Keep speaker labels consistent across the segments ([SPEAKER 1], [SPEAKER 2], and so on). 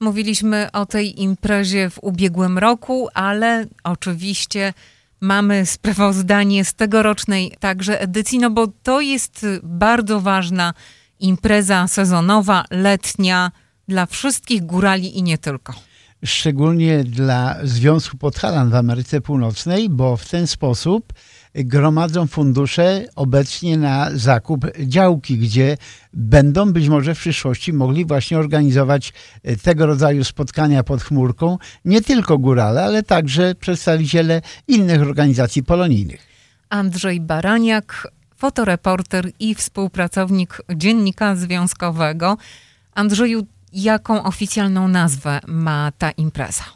[SPEAKER 1] Mówiliśmy o tej imprezie w ubiegłym roku, ale oczywiście mamy sprawozdanie z tegorocznej także edycji, no bo to jest bardzo ważna impreza sezonowa, letnia dla wszystkich górali i nie tylko.
[SPEAKER 2] Szczególnie dla Związku Podhalan w Ameryce Północnej, bo w ten sposób gromadzą fundusze obecnie na zakup działki, gdzie będą być może w przyszłości mogli właśnie organizować e, tego rodzaju spotkania pod chmurką nie tylko górale, ale także przedstawiciele innych organizacji polonijnych.
[SPEAKER 1] Andrzej Baraniak, fotoreporter i współpracownik Dziennika Związkowego. Andrzeju, jaką oficjalną nazwę ma ta impreza?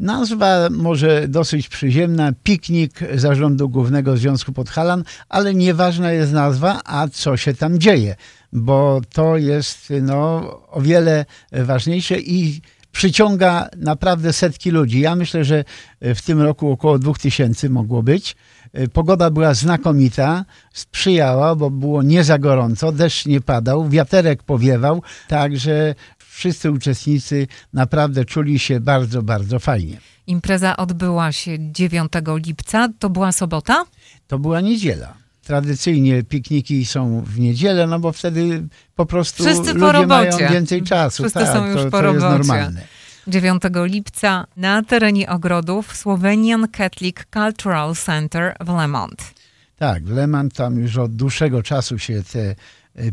[SPEAKER 2] Nazwa może dosyć przyziemna, piknik Zarządu Głównego Związku Podhalan, ale nieważna jest nazwa, a co się tam dzieje, bo to jest no, o wiele ważniejsze i przyciąga naprawdę setki ludzi. Ja myślę, że w tym roku około 2000 mogło być. Pogoda była znakomita, sprzyjała, bo było nie za gorąco, deszcz nie padał, wiaterek powiewał, także wszyscy uczestnicy naprawdę czuli się bardzo, bardzo fajnie.
[SPEAKER 1] Impreza odbyła się 9 lipca. To była sobota?
[SPEAKER 2] To była niedziela. Tradycyjnie pikniki są w niedzielę, no bo wtedy po prostu
[SPEAKER 1] Wszyscy
[SPEAKER 2] ludzie
[SPEAKER 1] po
[SPEAKER 2] mają więcej czasu.
[SPEAKER 1] Wszyscy
[SPEAKER 2] tak,
[SPEAKER 1] są już
[SPEAKER 2] to,
[SPEAKER 1] po
[SPEAKER 2] to jest
[SPEAKER 1] robocie.
[SPEAKER 2] normalne.
[SPEAKER 1] 9 lipca na terenie ogrodów Slovenian Catholic Cultural Center w Lemont.
[SPEAKER 2] Tak, w Leman tam już od dłuższego czasu się te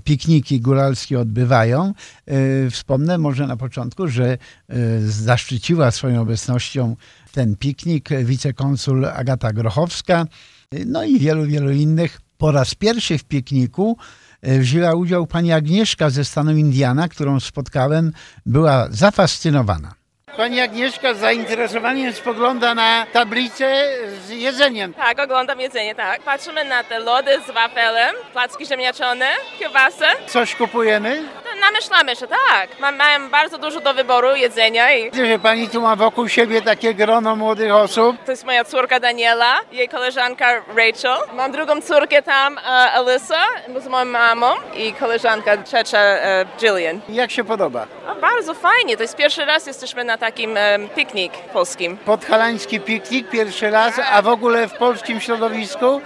[SPEAKER 2] pikniki góralskie odbywają. E, Wspomnę może na początku, że e, zaszczyciła swoją obecnością ten piknik wicekonsul Agata Grochowska, e, no i wielu, wielu innych. Po raz pierwszy w pikniku e, wzięła udział pani Agnieszka ze stanu Indiana, którą spotkałem, była zafascynowana. Pani Agnieszka z zainteresowaniem spogląda na tablicę z jedzeniem.
[SPEAKER 3] Tak, oglądam jedzenie, tak. Patrzymy na te lody z wafelem, placki ziemniaczane, kiełbasę.
[SPEAKER 2] Coś kupujemy?
[SPEAKER 3] Namyślamy się, tak. Mam, mam bardzo dużo do wyboru jedzenia i
[SPEAKER 2] Widzę, że pani tu ma wokół siebie takie grono młodych osób.
[SPEAKER 3] to jest moja córka Daniela, jej koleżanka Rachel. Mam drugą córkę tam, e, Alyssa, z moją mamą i koleżanka trzecia e, Jillian.
[SPEAKER 2] Jak się podoba?
[SPEAKER 3] A, bardzo fajnie, to jest pierwszy raz jesteśmy na takim e, piknik polskim.
[SPEAKER 2] Podhalański piknik pierwszy raz, a w ogóle w polskim środowisku.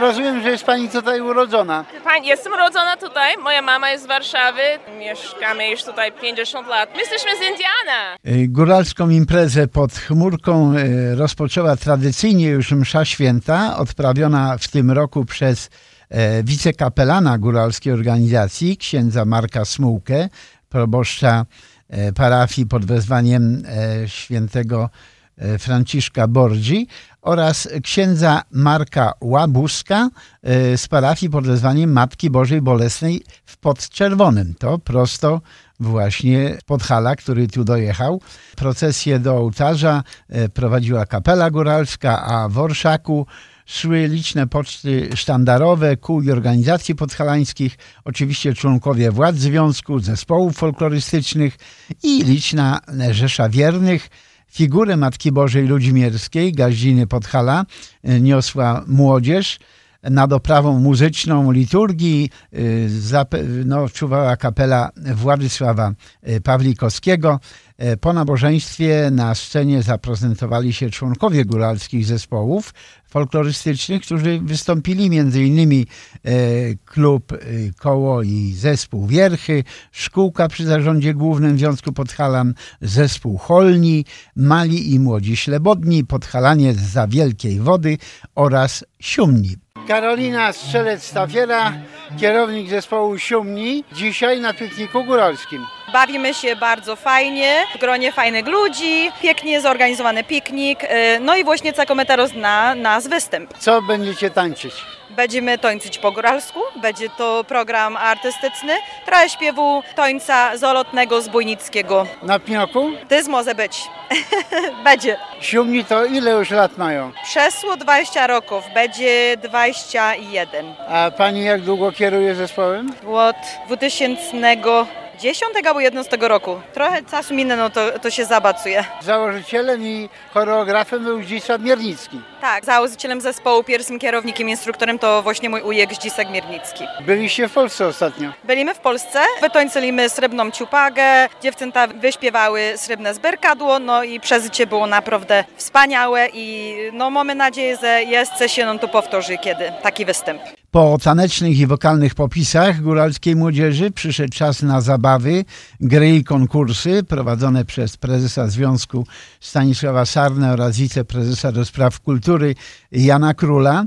[SPEAKER 2] Rozumiem, że jest pani tutaj urodzona.
[SPEAKER 3] Pani, jestem urodzona tutaj, moja mama jest z Warszawy, mieszkamy już tutaj 50 lat. My jesteśmy z Indiana.
[SPEAKER 2] Y, Góralską imprezę pod chmurką y, rozpoczęła tradycyjnie już msza święta, odprawiona w tym roku przez e, wicekapelana góralskiej organizacji, księdza Marka Smułkę, proboszcza e, parafii pod wezwaniem e, świętego e, Franciszka Bordzi oraz księdza Marka Łabuska e, z parafii pod wezwaniem Matki Bożej Bolesnej w Podczerwonym. To prosto właśnie Podhala, który tu dojechał. Procesję do ołtarza e, prowadziła kapela góralska, a w Orszaku szły liczne poczty sztandarowe kół i organizacji podhalańskich, oczywiście członkowie władz związku, zespołów folklorystycznych i liczna rzesza wiernych. Figurę Matki Bożej Ludzimierskiej, Gaździny Podhala, e, niosła młodzież nad oprawą muzyczną liturgii zape- no, czuwała kapela Władysława y, Pawlikowskiego. E, Po nabożeństwie na scenie zaprezentowali się członkowie góralskich zespołów folklorystycznych, którzy wystąpili m.in. klub y, Koło i zespół Wierchy, szkółka przy zarządzie głównym Związku Podhalan, zespół Holni, Mali i Młodzi Ślebodni, Podhalaniec za Wielkiej Wody oraz Siumni. Karolina Strzelec-Stafiera, kierownik zespołu Siumni, dzisiaj na pikniku góralskim.
[SPEAKER 4] Bawimy się bardzo fajnie, w gronie fajnych ludzi, pięknie zorganizowany piknik, y, no i właśnie Cakometeros na nas występ.
[SPEAKER 2] Co będziecie tańczyć?
[SPEAKER 4] Będziemy tańczyć po góralsku, będzie to program artystyczny, trochę śpiewu tańca zolotnego z Bojnickiego.
[SPEAKER 2] Na pnioku?
[SPEAKER 4] Tyz może być. będzie.
[SPEAKER 2] Siumni to ile już lat mają?
[SPEAKER 4] Przeszło 20 roków, będzie 21.
[SPEAKER 2] A pani jak długo kieruje zespołem?
[SPEAKER 4] Od 2001 10 albo 11 roku. Trochę czasu minę, no to, to się zabacuje.
[SPEAKER 2] Założycielem i choreografem był Zdzisław Miernicki.
[SPEAKER 4] Tak, założycielem zespołu, pierwszym kierownikiem, instruktorem to właśnie mój ujek Zdzisek Miernicki.
[SPEAKER 2] Byliście w Polsce ostatnio.
[SPEAKER 4] Byliśmy w Polsce, wytańczyliśmy srebrną ciupagę, dziewczęta wyśpiewały srebrne zberkadło, no i przeżycie było naprawdę wspaniałe i no mamy nadzieję, że jeszcze się nam tu powtórzy kiedy taki występ.
[SPEAKER 2] Po tanecznych i wokalnych popisach góralskiej młodzieży przyszedł czas na zabawy, gry i konkursy prowadzone przez prezesa Związku Stanisława Sarnę oraz wiceprezesa do spraw kultury Jana Króla.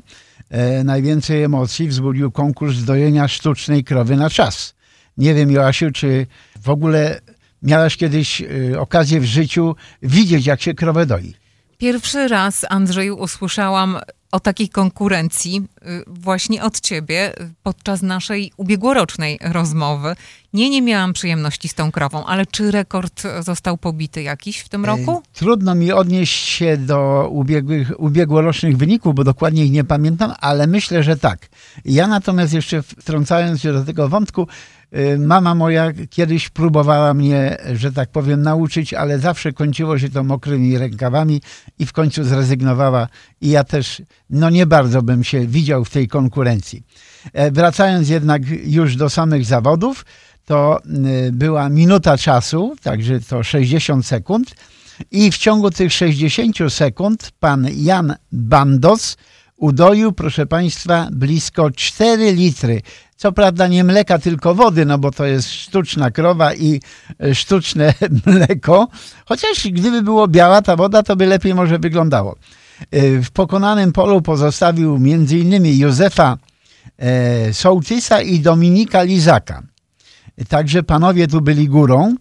[SPEAKER 2] E, najwięcej emocji wzbudził konkurs dojenia sztucznej krowy na czas. Nie wiem, Joasiu, czy w ogóle miałaś kiedyś e, okazję w życiu widzieć, jak się krowę doi?
[SPEAKER 1] Pierwszy raz, Andrzeju, usłyszałam o takiej konkurencji y, właśnie od ciebie y, podczas naszej ubiegłorocznej rozmowy. Nie, nie miałam przyjemności z tą krową, ale czy rekord został pobity jakiś w tym roku?
[SPEAKER 2] Trudno mi odnieść się do ubiegłych, ubiegłorocznych wyników, bo dokładnie ich nie pamiętam, ale myślę, że tak. Ja natomiast jeszcze wtrącając się do tego wątku, mama moja kiedyś próbowała mnie, że tak powiem, nauczyć, ale zawsze kończyło się to mokrymi rękawami i w końcu zrezygnowała. I ja też, no nie bardzo bym się widział w tej konkurencji. E, Wracając jednak już do samych zawodów, to y, była minuta czasu, także to 60 sekund. I w ciągu tych 60 sekund pan Jan Bandos udoił, proszę Państwa, blisko 4 litry. Co prawda nie mleka, tylko wody, no bo to jest sztuczna krowa i e, sztuczne mleko. Chociaż gdyby było biała ta woda, to by lepiej może wyglądało. E, W pokonanym polu pozostawił m.in. Józefa e, Sołtysa i Dominika Lizaka. Także panowie tu byli górą.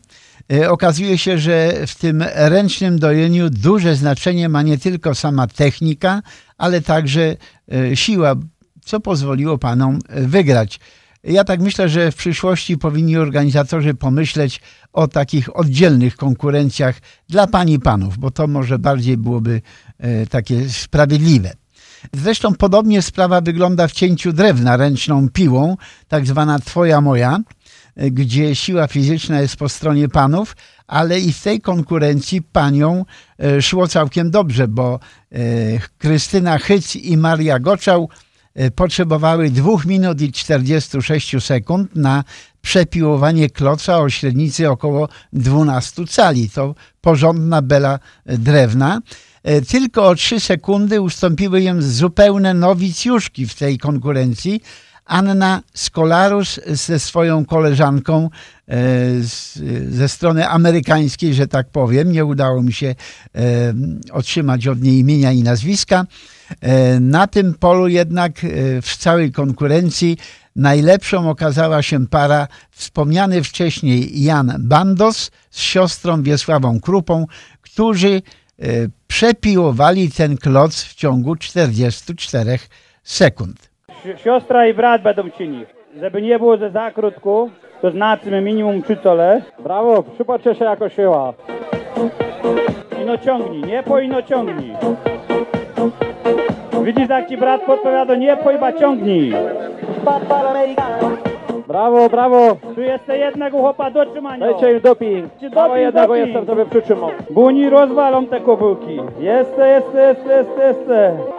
[SPEAKER 2] Okazuje się, że w tym ręcznym dojeniu duże znaczenie ma nie tylko sama technika, ale także siła, co pozwoliło panom e, wygrać. Ja tak myślę, że w przyszłości powinni organizatorzy pomyśleć o takich oddzielnych konkurencjach dla pań i panów, bo to może bardziej byłoby e, takie sprawiedliwe. Zresztą podobnie sprawa wygląda w cięciu drewna ręczną piłą, tak zwana twoja moja, e, gdzie siła fizyczna jest po stronie panów, ale i w tej konkurencji panią szło całkiem dobrze, bo Krystyna Hyc i Maria Goczał potrzebowały 2 minut i 46 sekund na przepiłowanie kloca o średnicy około 12 cali. To porządna bela drewna. E, Tylko o 3 sekundy ustąpiły im zupełne nowicjuszki w tej konkurencji. Anna Skolarus ze swoją koleżanką ze strony amerykańskiej, że tak powiem. Nie udało mi się otrzymać od niej imienia i nazwiska. E, Na tym polu jednak e, w całej konkurencji najlepszą okazała się para wspomniany wcześniej Jan Bandos z siostrą Wiesławą Krupą, którzy e, przepiłowali ten kloc w ciągu 44 sekund.
[SPEAKER 5] Si- Siostra i brat będą czynić. Żeby nie było ze zakrótku, to znaczy minimum trzy cole. Brawo, przypatrzcie się jako siła. Ino ciągnij, nie po ino ciągnij. Widzisz jak ci brat podpowiada, nie po iba ciągnij. Brawo, brawo. Tu jest jednego chłopa do trzymania. Dajcie im doping. Dało jednego jestem sobie przytrzymał. Bo oni rozwalą te kobyłki. Jest, jest, jest, jest, jest.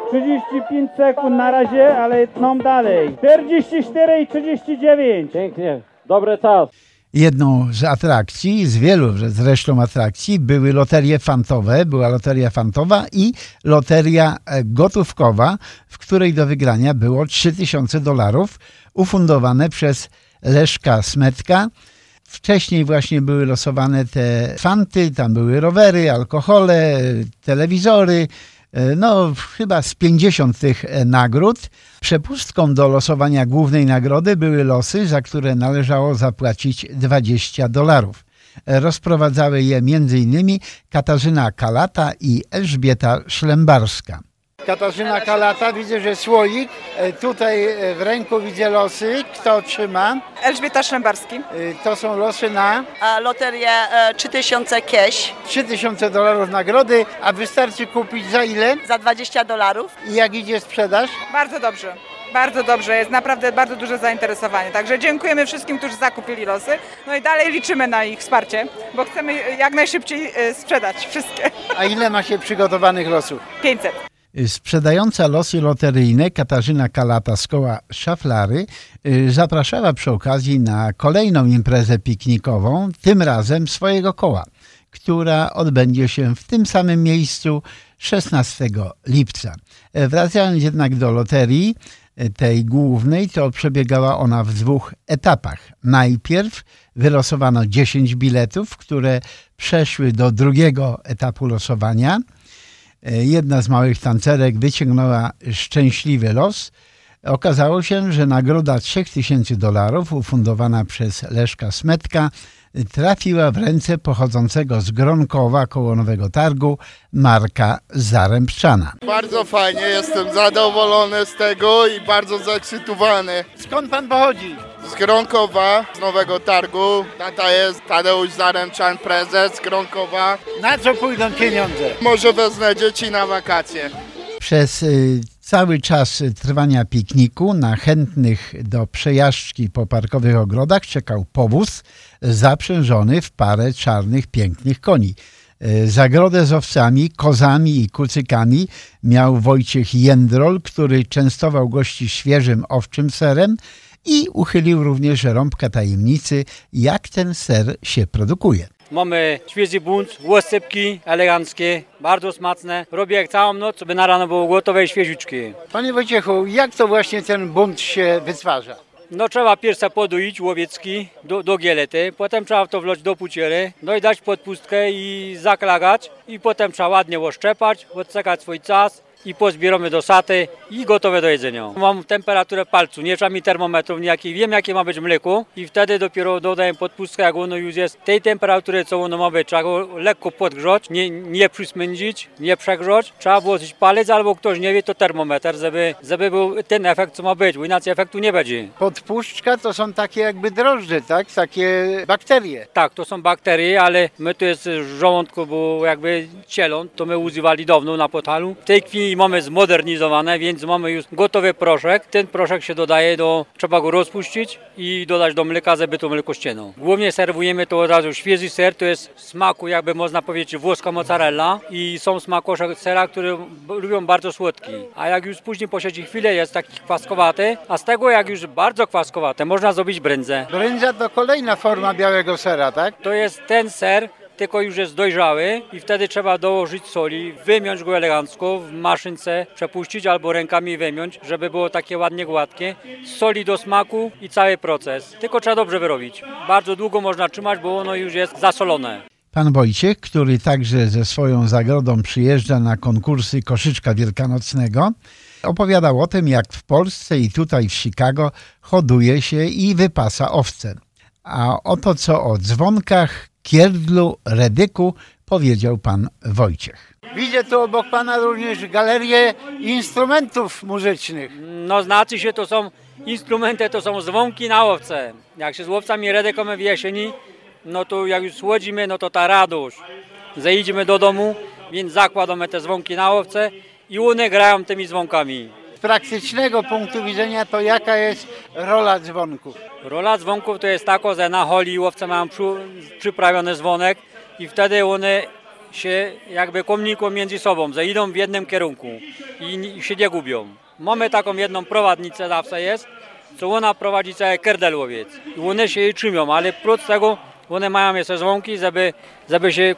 [SPEAKER 5] 35 sekund na razie, ale tną dalej. 44 i 39. Pięknie. Dobry czas.
[SPEAKER 2] Jedną z atrakcji, z wielu zresztą atrakcji, były loterie fantowe, była loteria fantowa i loteria e, gotówkowa, w której do wygrania było 3000 dolarów, ufundowane przez Leszka Smetka. Wcześniej właśnie były losowane te fanty, tam były rowery, alkohole, telewizory, no chyba z 50 tych e, nagród. Przepustką do losowania głównej nagrody były losy, za które należało zapłacić 20 dolarów. E, Rozprowadzały je m.in. Katarzyna Kalata i Elżbieta Szlembarska. Katarzyna Kalata, widzę, że słoik. E, Tutaj w ręku widzę losy. Kto trzyma?
[SPEAKER 4] Elżbieta Szlembarski.
[SPEAKER 2] E, To są losy na
[SPEAKER 6] a loterię e, 3000 cash
[SPEAKER 2] 3000 dolarów nagrody, a wystarczy kupić za ile?
[SPEAKER 6] za 20 dolarów.
[SPEAKER 2] I jak idzie sprzedaż?
[SPEAKER 4] Bardzo dobrze.
[SPEAKER 7] Bardzo dobrze, jest naprawdę bardzo duże zainteresowanie. Także dziękujemy wszystkim, którzy zakupili losy. No i dalej liczymy na ich wsparcie, bo chcemy jak najszybciej e, sprzedać wszystkie.
[SPEAKER 2] A ile ma się przygotowanych losów?
[SPEAKER 7] 500.
[SPEAKER 2] Sprzedająca losy loteryjne Katarzyna Kalata z koła Szaflary y, zapraszała przy okazji na kolejną imprezę piknikową, tym razem swojego koła, która odbędzie się w tym samym miejscu 16 lipca. E, Wracając jednak do loterii e, tej głównej, to przebiegała ona w dwóch etapach. Najpierw wylosowano 10 biletów, które przeszły do drugiego etapu losowania – jedna z małych tancerek wyciągnęła szczęśliwy los. Okazało się, że nagroda 3000 dolarów ufundowana przez Leszka Smetka trafiła w ręce pochodzącego z Gronkowa koło Nowego Targu Marka Zarębczana.
[SPEAKER 8] Bardzo fajnie, jestem zadowolony z tego i bardzo zaekscytowany.
[SPEAKER 2] Skąd pan pochodzi?
[SPEAKER 8] Z Gronkowa, z Nowego Targu. Tata jest Tadeusz Zaręczan, prezes Gronkowa.
[SPEAKER 2] Na co pójdą pieniądze?
[SPEAKER 8] Może wezmę dzieci na wakacje.
[SPEAKER 2] Przez y, cały czas trwania pikniku na chętnych do przejażdżki po parkowych ogrodach czekał powóz zaprzężony w parę czarnych, pięknych koni. Y, Zagrodę z owcami, kozami i kucykami miał Wojciech Jędrol, który częstował gości świeżym owczym serem i uchylił również rąbka tajemnicy, jak ten ser się produkuje.
[SPEAKER 9] Mamy świeży bunt, łosypki eleganckie, bardzo smaczne. Robię jak całą noc, żeby na rano było gotowe i świeżuczkie.
[SPEAKER 2] Panie Wojciechu, jak to właśnie ten bunt się wytwarza?
[SPEAKER 9] No trzeba pierw podoić łowiecki do, do gielety, potem trzeba to wlać do puciery, no i dać podpustkę i zaklagać i potem trzeba ładnie oszczepać, odsekać swój czas i pozbieramy do saty i gotowe do jedzenia. Mam temperaturę palcu, nie trzeba mi termometrów nijakich, wiem jakie ma być mleko i wtedy dopiero dodaję podpustkę, jak ono już jest tej temperatury, co ono ma być. Trzeba go lekko podgrzać, nie, nie przysmędzić, nie przegrzać. Trzeba włożyć palec albo ktoś nie wie, to termometr, żeby, żeby był ten efekt, co ma być, bo inaczej efektu nie będzie.
[SPEAKER 2] Podpuszczka to są takie jakby drożdże, tak? Takie bakterie.
[SPEAKER 9] Tak, to są bakterie, ale my tu jest w żołądku, bo jakby cielon, to my używali dawno na potalu. W tej chwili mamy zmodernizowane, więc mamy już gotowy proszek. Ten proszek się dodaje do, trzeba go rozpuścić i dodać do mleka, żeby to mleko ścięło. Głównie serwujemy to od razu świeży ser, to jest smaku jakby można powiedzieć włoska mozzarella i są smakosze sera, które lubią bardzo słodki. A jak już później posiedzi chwilę jest taki kwaskowaty, a z tego jak już bardzo kwaskowate można zrobić brędzę.
[SPEAKER 2] Brędza to kolejna forma białego sera, tak?
[SPEAKER 9] To jest ten ser, tylko już jest dojrzały i wtedy trzeba dołożyć soli, wymiąć go elegancko w maszynce, przepuścić albo rękami wymiąć, żeby było takie ładnie gładkie. Soli do smaku i cały proces. Tylko trzeba dobrze wyrobić. Bardzo długo można trzymać, bo ono już jest zasolone.
[SPEAKER 2] Pan Wojciech, który także ze swoją zagrodą przyjeżdża na konkursy koszyczka wielkanocnego, opowiadał o tym, jak w Polsce i tutaj w Chicago hoduje się i wypasa owce. A oto co o dzwonkach, kierdlu, redyku powiedział pan Wojciech. Widzę tu obok pana również galerię instrumentów muzycznych.
[SPEAKER 9] No znaczy się to są instrumenty, to są dzwonki na owce. Jak się z łowcami redekamy w jesieni, no to jak już słodzimy, no to ta radość. Zejdziemy do domu, więc zakładamy te dzwonki na owce i one grają tymi dzwonkami.
[SPEAKER 2] Praktycznego punktu widzenia to jaka jest rola dzwonków?
[SPEAKER 9] Rola dzwonków to jest taka, że na holi łowcy mają przy, przyprawiony dzwonek i wtedy one się jakby komunikują między sobą, że idą w jednym kierunku i, i się nie gubią. Mamy taką jedną prowadnicę zawsze jest, co ona prowadzi cały kerdel łowiec. I one się jej trzymią, ale prócz tego one mają jeszcze dzwonki, żeby, żeby się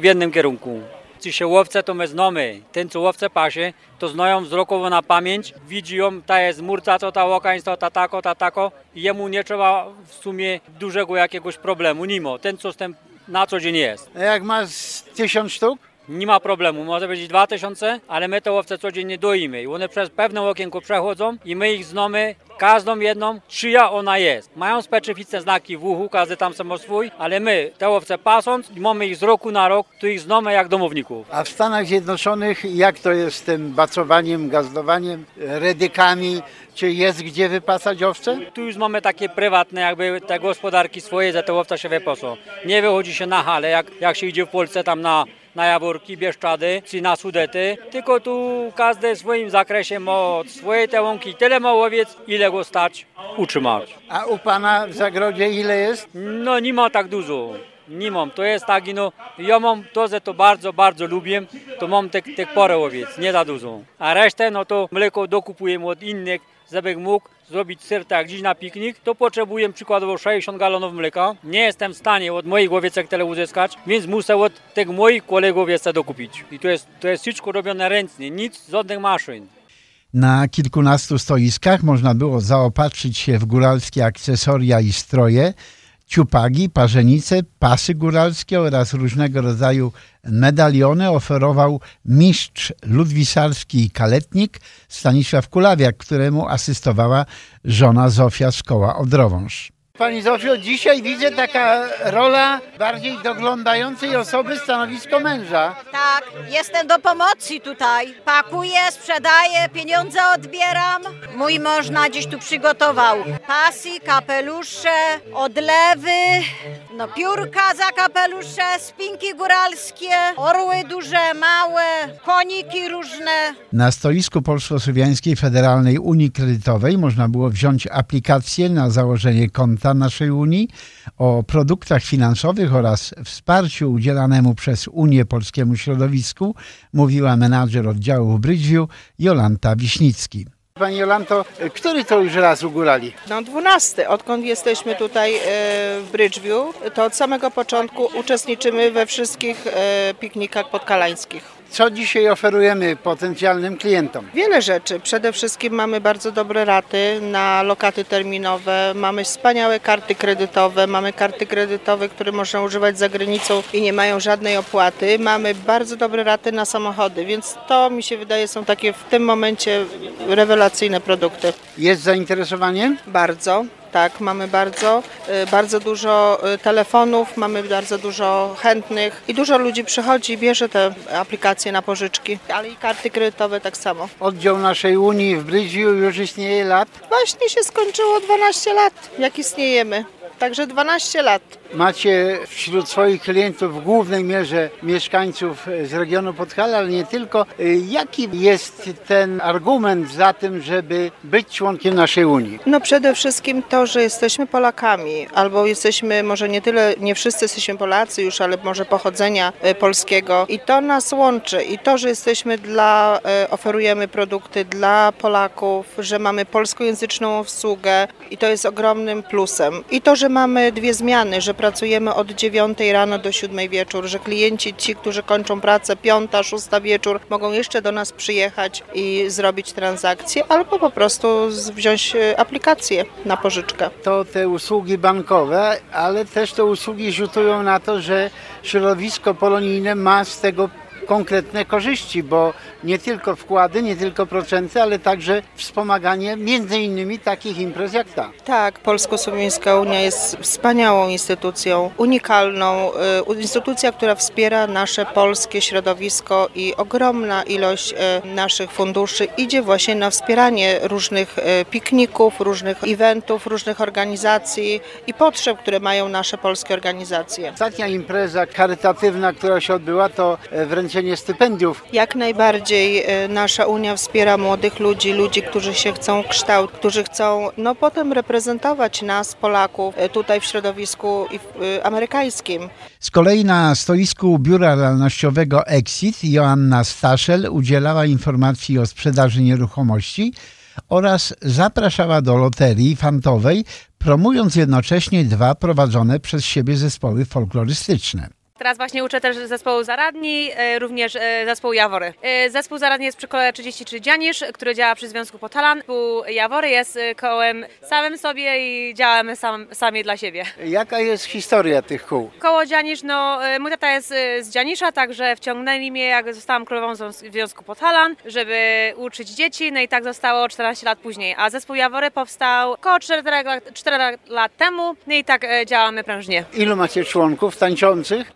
[SPEAKER 9] w jednym kierunku. Ci się łowce to my znamy. Ten co łowce pasie, to znają wzrokowo na pamięć, widzi ją, ta jest murca, co ta łokaństwo, ta tako, ta tako i jemu nie trzeba w sumie dużego jakiegoś problemu, nimo. Ten co z tym na co dzień jest.
[SPEAKER 2] Jak ma z tysiąc sztuk?
[SPEAKER 9] Nie ma problemu, może być 2000, ale my te łowce codziennie doimy i one przez pewne okienko przechodzą i my ich znamy każdą jedną, czyja ona jest. Mają specyficzne znaki w uchu, każdy tam samo swój, ale my te owce pasąc, mamy ich z roku na rok, to ich znamy jak domowników.
[SPEAKER 2] A w Stanach Zjednoczonych jak to jest z tym bacowaniem, gazdowaniem, redykami? Czy jest gdzie wypasać owce?
[SPEAKER 9] Tu już mamy takie prywatne jakby te gospodarki swoje, że te owce się wypasą. Nie wychodzi się na hale, jak, jak się idzie w Polsce tam na na Jaworki, Bieszczady czy na Sudety, tylko tu każdy w swoim zakresie ma swoje te łąki, tyle ma łowiec, ile go stać utrzymać.
[SPEAKER 2] A u Pana w zagrodzie ile jest?
[SPEAKER 9] No nie ma tak dużo. Nie mam, to jest tak, no, ja mam to, że to bardzo, bardzo lubię, to mam te, te porę łowiec, nie za dużo. A resztę, no to mleko dokupuję od innych, żebym mógł zrobić ser tak gdzieś na piknik, to potrzebuję przykładowo 60 galonów mleka. Nie jestem w stanie od moich łowiecek tyle uzyskać, więc muszę od tych moich kolegów jeszcze dokupić. I to jest, to jest wszystko robione ręcznie, nic, żadnych maszyn.
[SPEAKER 2] Na kilkunastu stoiskach można było zaopatrzyć się w góralskie akcesoria i stroje, ciupagi, parzenice, pasy góralskie oraz różnego rodzaju medaliony oferował mistrz ludwisarski i kaletnik Stanisław Kulawiak, któremu asystowała żona Zofia z koła Odrowąż. Pani Zofio, dzisiaj widzę taka rola bardziej doglądającej osoby stanowisko męża.
[SPEAKER 10] Tak, jestem do pomocy tutaj. Pakuję, sprzedaję, pieniądze odbieram. Mój mąż na dziś tu przygotował pasy, kapelusze, odlewy, no piórka za kapelusze, spinki góralskie, orły duże, małe, koniki różne.
[SPEAKER 2] Na stoisku Polsko-Słowiańskiej Federalnej Unii Kredytowej można było wziąć aplikację na założenie konta naszej Unii, o produktach finansowych oraz wsparciu udzielanemu przez Unię Polskiemu Środowisku mówiła menadżer oddziału w Bridgeview Jolanta Wiśnicki. Pani Jolanto, który to już raz ugórali?
[SPEAKER 11] No dwunasty. Odkąd jesteśmy tutaj e, w Bridgeview, to od samego początku uczestniczymy we wszystkich e, piknikach podkalańskich.
[SPEAKER 2] Co dzisiaj oferujemy potencjalnym klientom?
[SPEAKER 11] Wiele rzeczy. Przede wszystkim mamy bardzo dobre raty na lokaty terminowe, mamy wspaniałe karty kredytowe, mamy karty kredytowe, które można używać za granicą i nie mają żadnej opłaty. Mamy bardzo dobre raty na samochody, więc to mi się wydaje są takie w tym momencie rewelacyjne produkty.
[SPEAKER 2] Jest zainteresowanie?
[SPEAKER 11] Bardzo. Tak, mamy bardzo, y, bardzo dużo y, telefonów, mamy bardzo dużo chętnych i dużo ludzi przychodzi i bierze te aplikacje na pożyczki, ale i karty kredytowe tak samo.
[SPEAKER 2] Oddział naszej Unii w Brydziu już istnieje lat?
[SPEAKER 11] Właśnie się skończyło 12 lat, jak istniejemy. Także 12 lat.
[SPEAKER 2] Macie wśród swoich klientów w głównej mierze mieszkańców z regionu Podhala, ale nie tylko. Jaki jest ten argument za tym, żeby być członkiem naszej Unii?
[SPEAKER 11] No przede wszystkim to, że jesteśmy Polakami, albo jesteśmy, może nie tyle, nie wszyscy jesteśmy Polacy już, ale może pochodzenia e, polskiego i to nas łączy i to, że jesteśmy dla, e, oferujemy produkty dla Polaków, że mamy polskojęzyczną obsługę i to jest ogromnym plusem. I to, że mamy dwie zmiany, że pracujemy od 9 rano do 7 wieczór, że klienci, ci, którzy kończą pracę 5, 6 wieczór, mogą jeszcze do nas przyjechać i zrobić transakcję, albo po prostu wziąć e, aplikację na pożyczkę.
[SPEAKER 2] To te usługi bankowe, ale też te usługi rzutują na to, że środowisko polonijne ma z tego konkretne korzyści, bo nie tylko wkłady, nie tylko procenty, ale także wspomaganie między innymi takich imprez jak ta.
[SPEAKER 11] Tak, Polsko-Słowiańska Unia jest wspaniałą instytucją, unikalną, y, instytucja, która wspiera nasze polskie środowisko i ogromna ilość y, naszych funduszy idzie właśnie na wspieranie różnych y, pikników, różnych eventów, różnych organizacji i potrzeb, które mają nasze polskie organizacje.
[SPEAKER 2] Ostatnia impreza charytatywna, która się odbyła, to wręczenie stypendiów.
[SPEAKER 11] Jak najbardziej bardziej e, nasza Unia wspiera młodych ludzi, ludzi, którzy się chcą kształcić, którzy chcą no, potem reprezentować nas, Polaków, e, tutaj w środowisku e, amerykańskim.
[SPEAKER 2] Z kolei na stoisku Biura Realnościowego Exit Joanna Staszel udzielała informacji o sprzedaży nieruchomości oraz zapraszała do loterii fantowej, promując jednocześnie dwa prowadzone przez siebie zespoły folklorystyczne.
[SPEAKER 12] Teraz właśnie uczę też zespołu Zaradni, e, również e, zespołu Jawory. E, Zespół Zaradni jest przy kole 33 Dzianisz, który działa przy Związku Potalan. Zespół Jawory jest kołem samym sobie i działamy sam, sami dla siebie.
[SPEAKER 2] Jaka jest historia tych kół?
[SPEAKER 12] Koło Dzianisz, no mój tata jest z Dzianisza, także wciągnęli mnie, jak zostałam królową Związku- Potalan, żeby uczyć dzieci, no i tak zostało 14 lat później. A zespół Jawory powstał około 4 lat, 4 lat temu, no i tak działamy prężnie.
[SPEAKER 2] Ilu macie członków tańczących?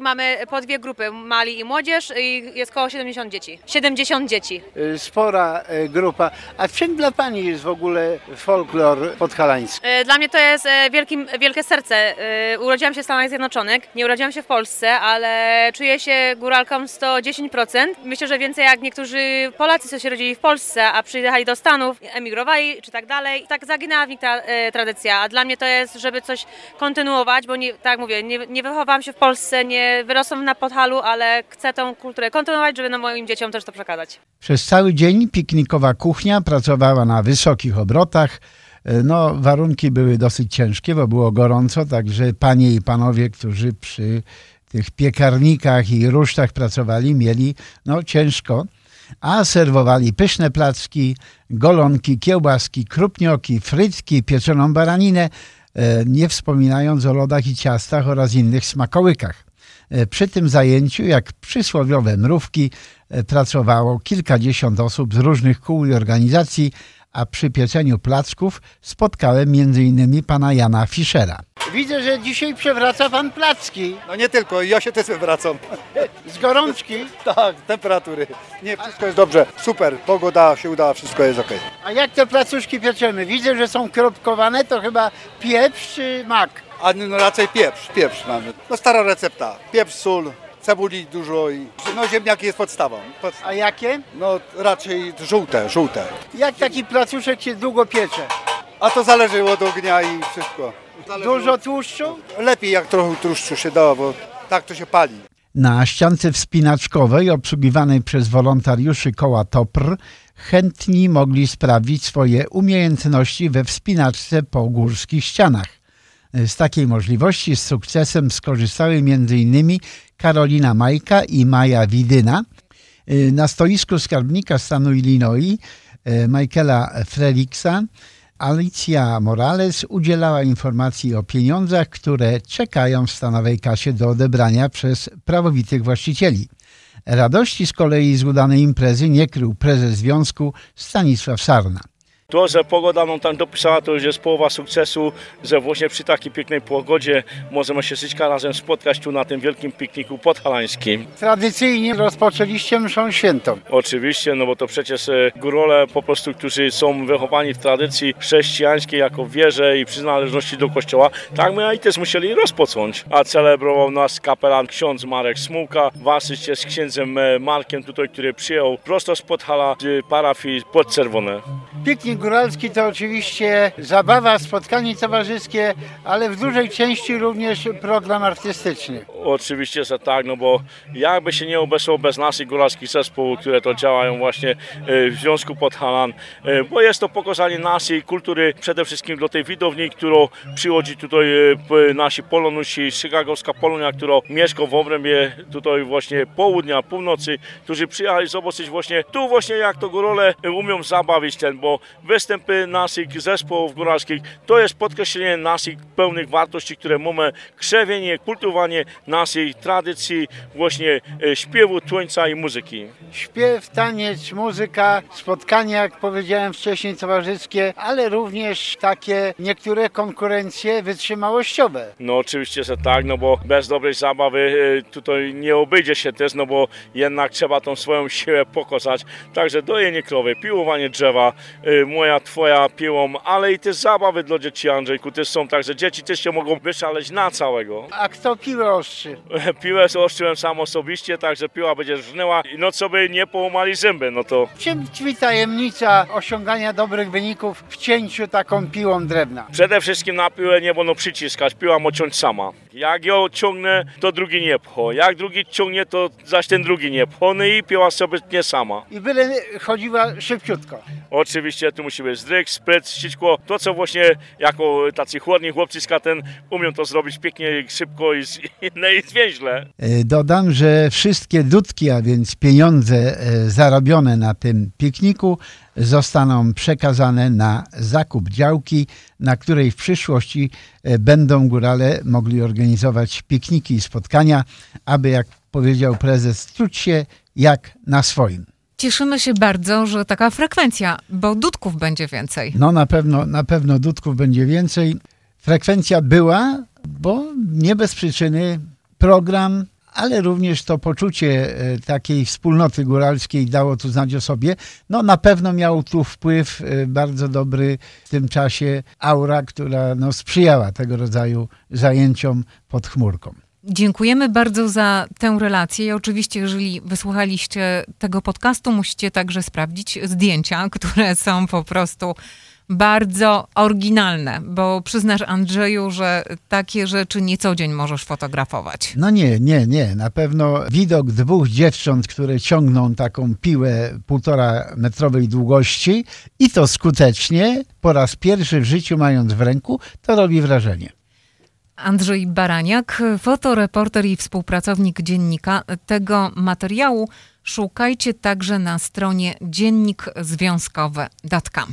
[SPEAKER 12] Mamy po dwie grupy, mali i młodzież i jest około 70 dzieci. 70 dzieci.
[SPEAKER 2] Y, Spora y, grupa. A czym dla Pani jest w ogóle folklor podhalański?
[SPEAKER 12] E, Dla mnie to jest wielkim, wielkie serce. Urodziłam się w Stanach Zjednoczonych, nie urodziłam się w Polsce, ale czuję się góralką 110%. Myślę, że więcej jak niektórzy Polacy, co się rodzili w Polsce, a przyjechali do Stanów, emigrowali czy tak dalej. Tak zaginęła w nich ta tradycja. A dla mnie to jest, żeby coś kontynuować, bo nie, tak mówię, nie, nie wychowałam się w Polsce, nie wyrosłam na Podhalu, ale chcę tą kulturę kontynuować, żeby no, moim dzieciom też to przekazać.
[SPEAKER 2] Przez cały dzień piknikowa kuchnia pracowała na wysokich obrotach. Y, No, warunki były dosyć ciężkie, bo było gorąco, także panie i panowie, którzy przy tych piekarnikach i rusztach pracowali, mieli no ciężko, a serwowali pyszne placki, golonki, kiełbaski, krupnioki, frytki, pieczoną baraninę, e, nie wspominając o lodach i ciastach oraz innych smakołykach. E, Przy tym zajęciu, jak przysłowiowe mrówki, e, pracowało kilkadziesiąt osób z różnych kół i organizacji, a przy pieczeniu placków spotkałem m.in. pana Jana Fischera. Widzę, że dzisiaj przewraca pan placki.
[SPEAKER 13] No nie tylko, ja się też wracam.
[SPEAKER 2] Z gorączki?
[SPEAKER 13] tak, temperatury. Nie, wszystko jest dobrze. Super, pogoda się udała, wszystko jest ok.
[SPEAKER 2] A jak te placuszki pieczemy? Widzę, że są kropkowane, to chyba pieprz czy mak?
[SPEAKER 13] A no raczej pieprz, pieprz mamy. No stara recepta. Pieprz, sól, cebuli dużo i no ziemniaki jest podstawą. Pod...
[SPEAKER 2] A jakie?
[SPEAKER 13] No raczej żółte, żółte.
[SPEAKER 2] Jak taki placuszek się długo piecze?
[SPEAKER 13] A to zależy od ognia i wszystko.
[SPEAKER 2] Dużo tłuszczu?
[SPEAKER 13] Lepiej jak trochę tłuszczu się da, bo tak to się pali.
[SPEAKER 2] Na ściance wspinaczkowej obsługiwanej przez wolontariuszy koła TOPR chętni mogli sprawdzić swoje umiejętności we wspinaczce po górskich ścianach. Z takiej możliwości z sukcesem skorzystały m.in. Karolina Majka i Maja Widyna. Na stoisku skarbnika stanu Illinois e, Michaela Freliksa Alicja Morales udzielała informacji o pieniądzach, które czekają w stanowej kasie do odebrania przez prawowitych właścicieli. Radości z kolei z udanej imprezy nie krył prezes związku Stanisław Sarna.
[SPEAKER 14] To, że pogoda nam tam dopisała, to już jest połowa sukcesu, że właśnie przy takiej pięknej pogodzie możemy się wszystkim razem spotkać tu na tym wielkim pikniku podhalańskim.
[SPEAKER 2] Tradycyjnie rozpoczęliście mszą świętą.
[SPEAKER 14] Oczywiście, no bo to przecież e, górole po prostu, którzy są wychowani w tradycji chrześcijańskiej jako wierze i przynależności do kościoła, tak my i też musieli rozpocząć. A celebrował nas kapelan ksiądz Marek Smułka w asyście z księdzem e, Markiem tutaj, który przyjął prosto z Podhala parafii Podczerwone.
[SPEAKER 2] Piknik góralski to oczywiście zabawa, spotkanie towarzyskie, ale w dużej części również program artystyczny.
[SPEAKER 14] Oczywiście, że tak, no bo jakby się nie obeszło bez naszych góralskich zespołów, które to działają właśnie e, w Związku Podhalan, e, bo jest to pokazanie naszej kultury, przede wszystkim do tej widowni, którą przychodzi tutaj e, nasi polonusi, chicagowska Polonia, która mieszka w obrębie tutaj właśnie południa, północy, którzy przyjechali zobaczyć właśnie tu właśnie jak to górole umią zabawić ten, bo występy naszych zespołów góralskich to jest podkreślenie naszych pełnych wartości, które mamy, krzewienie, kultywowanie naszej tradycji właśnie e, śpiewu, tańca i muzyki.
[SPEAKER 2] Śpiew, taniec, muzyka, spotkania, jak powiedziałem wcześniej, towarzyskie, ale również takie niektóre konkurencje wytrzymałościowe.
[SPEAKER 14] No oczywiście, że tak, no bo bez dobrej zabawy e, tutaj nie obejdzie się też, no bo jednak trzeba tą swoją siłę pokazać. Także dojenie krowy, piłowanie drzewa, e, moja, twoja piłą, ale i też zabawy dla dzieci Andrzejku też są, także dzieci też się mogą wyszaleć na całego.
[SPEAKER 2] A kto piłę ostrzy?
[SPEAKER 14] Piłę ostrzyłem sam osobiście, także piła będzie żnęła i no co by nie połamali zęby, no to
[SPEAKER 2] Czym tkwi tajemnica osiągania dobrych wyników w cięciu taką piłą drewna?
[SPEAKER 14] przede wszystkim na piłę nie wolno przyciskać, piła ma ciąć sama. Jak ją ciągnę, to drugi nie pcho. Jak drugi ciągnie, to zaś ten drugi nie pcho. No i piła sobie nie sama.
[SPEAKER 2] I byle chodziła szybciutko.
[SPEAKER 14] Oczywiście tu musi być zdryk, spryt, ściśko. To, co właśnie jako tacy chłodni chłopcy z katen umią to zrobić pięknie, szybko i, no i zwięźle.
[SPEAKER 2] E, Dodam, że wszystkie dudki, a więc pieniądze e, zarobione na tym pikniku zostaną przekazane na zakup działki, na której w przyszłości e, będą górale mogli organizować pikniki i spotkania, aby, jak powiedział prezes, czuć się jak na swoim.
[SPEAKER 1] Cieszymy się bardzo, że taka frekwencja, bo dudków będzie więcej.
[SPEAKER 2] No na pewno, na pewno dudków będzie więcej. Frekwencja była, bo nie bez przyczyny program, ale również to poczucie e, takiej wspólnoty góralskiej dało tu znać o sobie. No na pewno miał tu wpływ e, bardzo dobry w tym czasie aura, która no, sprzyjała tego rodzaju zajęciom pod chmurką.
[SPEAKER 1] Dziękujemy bardzo za tę relację. I oczywiście, jeżeli wysłuchaliście tego podcastu, musicie także sprawdzić zdjęcia, które są po prostu bardzo oryginalne, bo przyznasz Andrzeju, że takie rzeczy nie co dzień możesz fotografować.
[SPEAKER 2] No nie, nie, nie. Na pewno widok dwóch dziewcząt, które ciągną taką piłę półtora metrowej długości i to skutecznie, po raz pierwszy w życiu mając w ręku, to robi wrażenie.
[SPEAKER 1] Andrzej Baraniak, fotoreporter i współpracownik dziennika. Tego materiału szukajcie także na stronie dziennikzwiązkowy.com.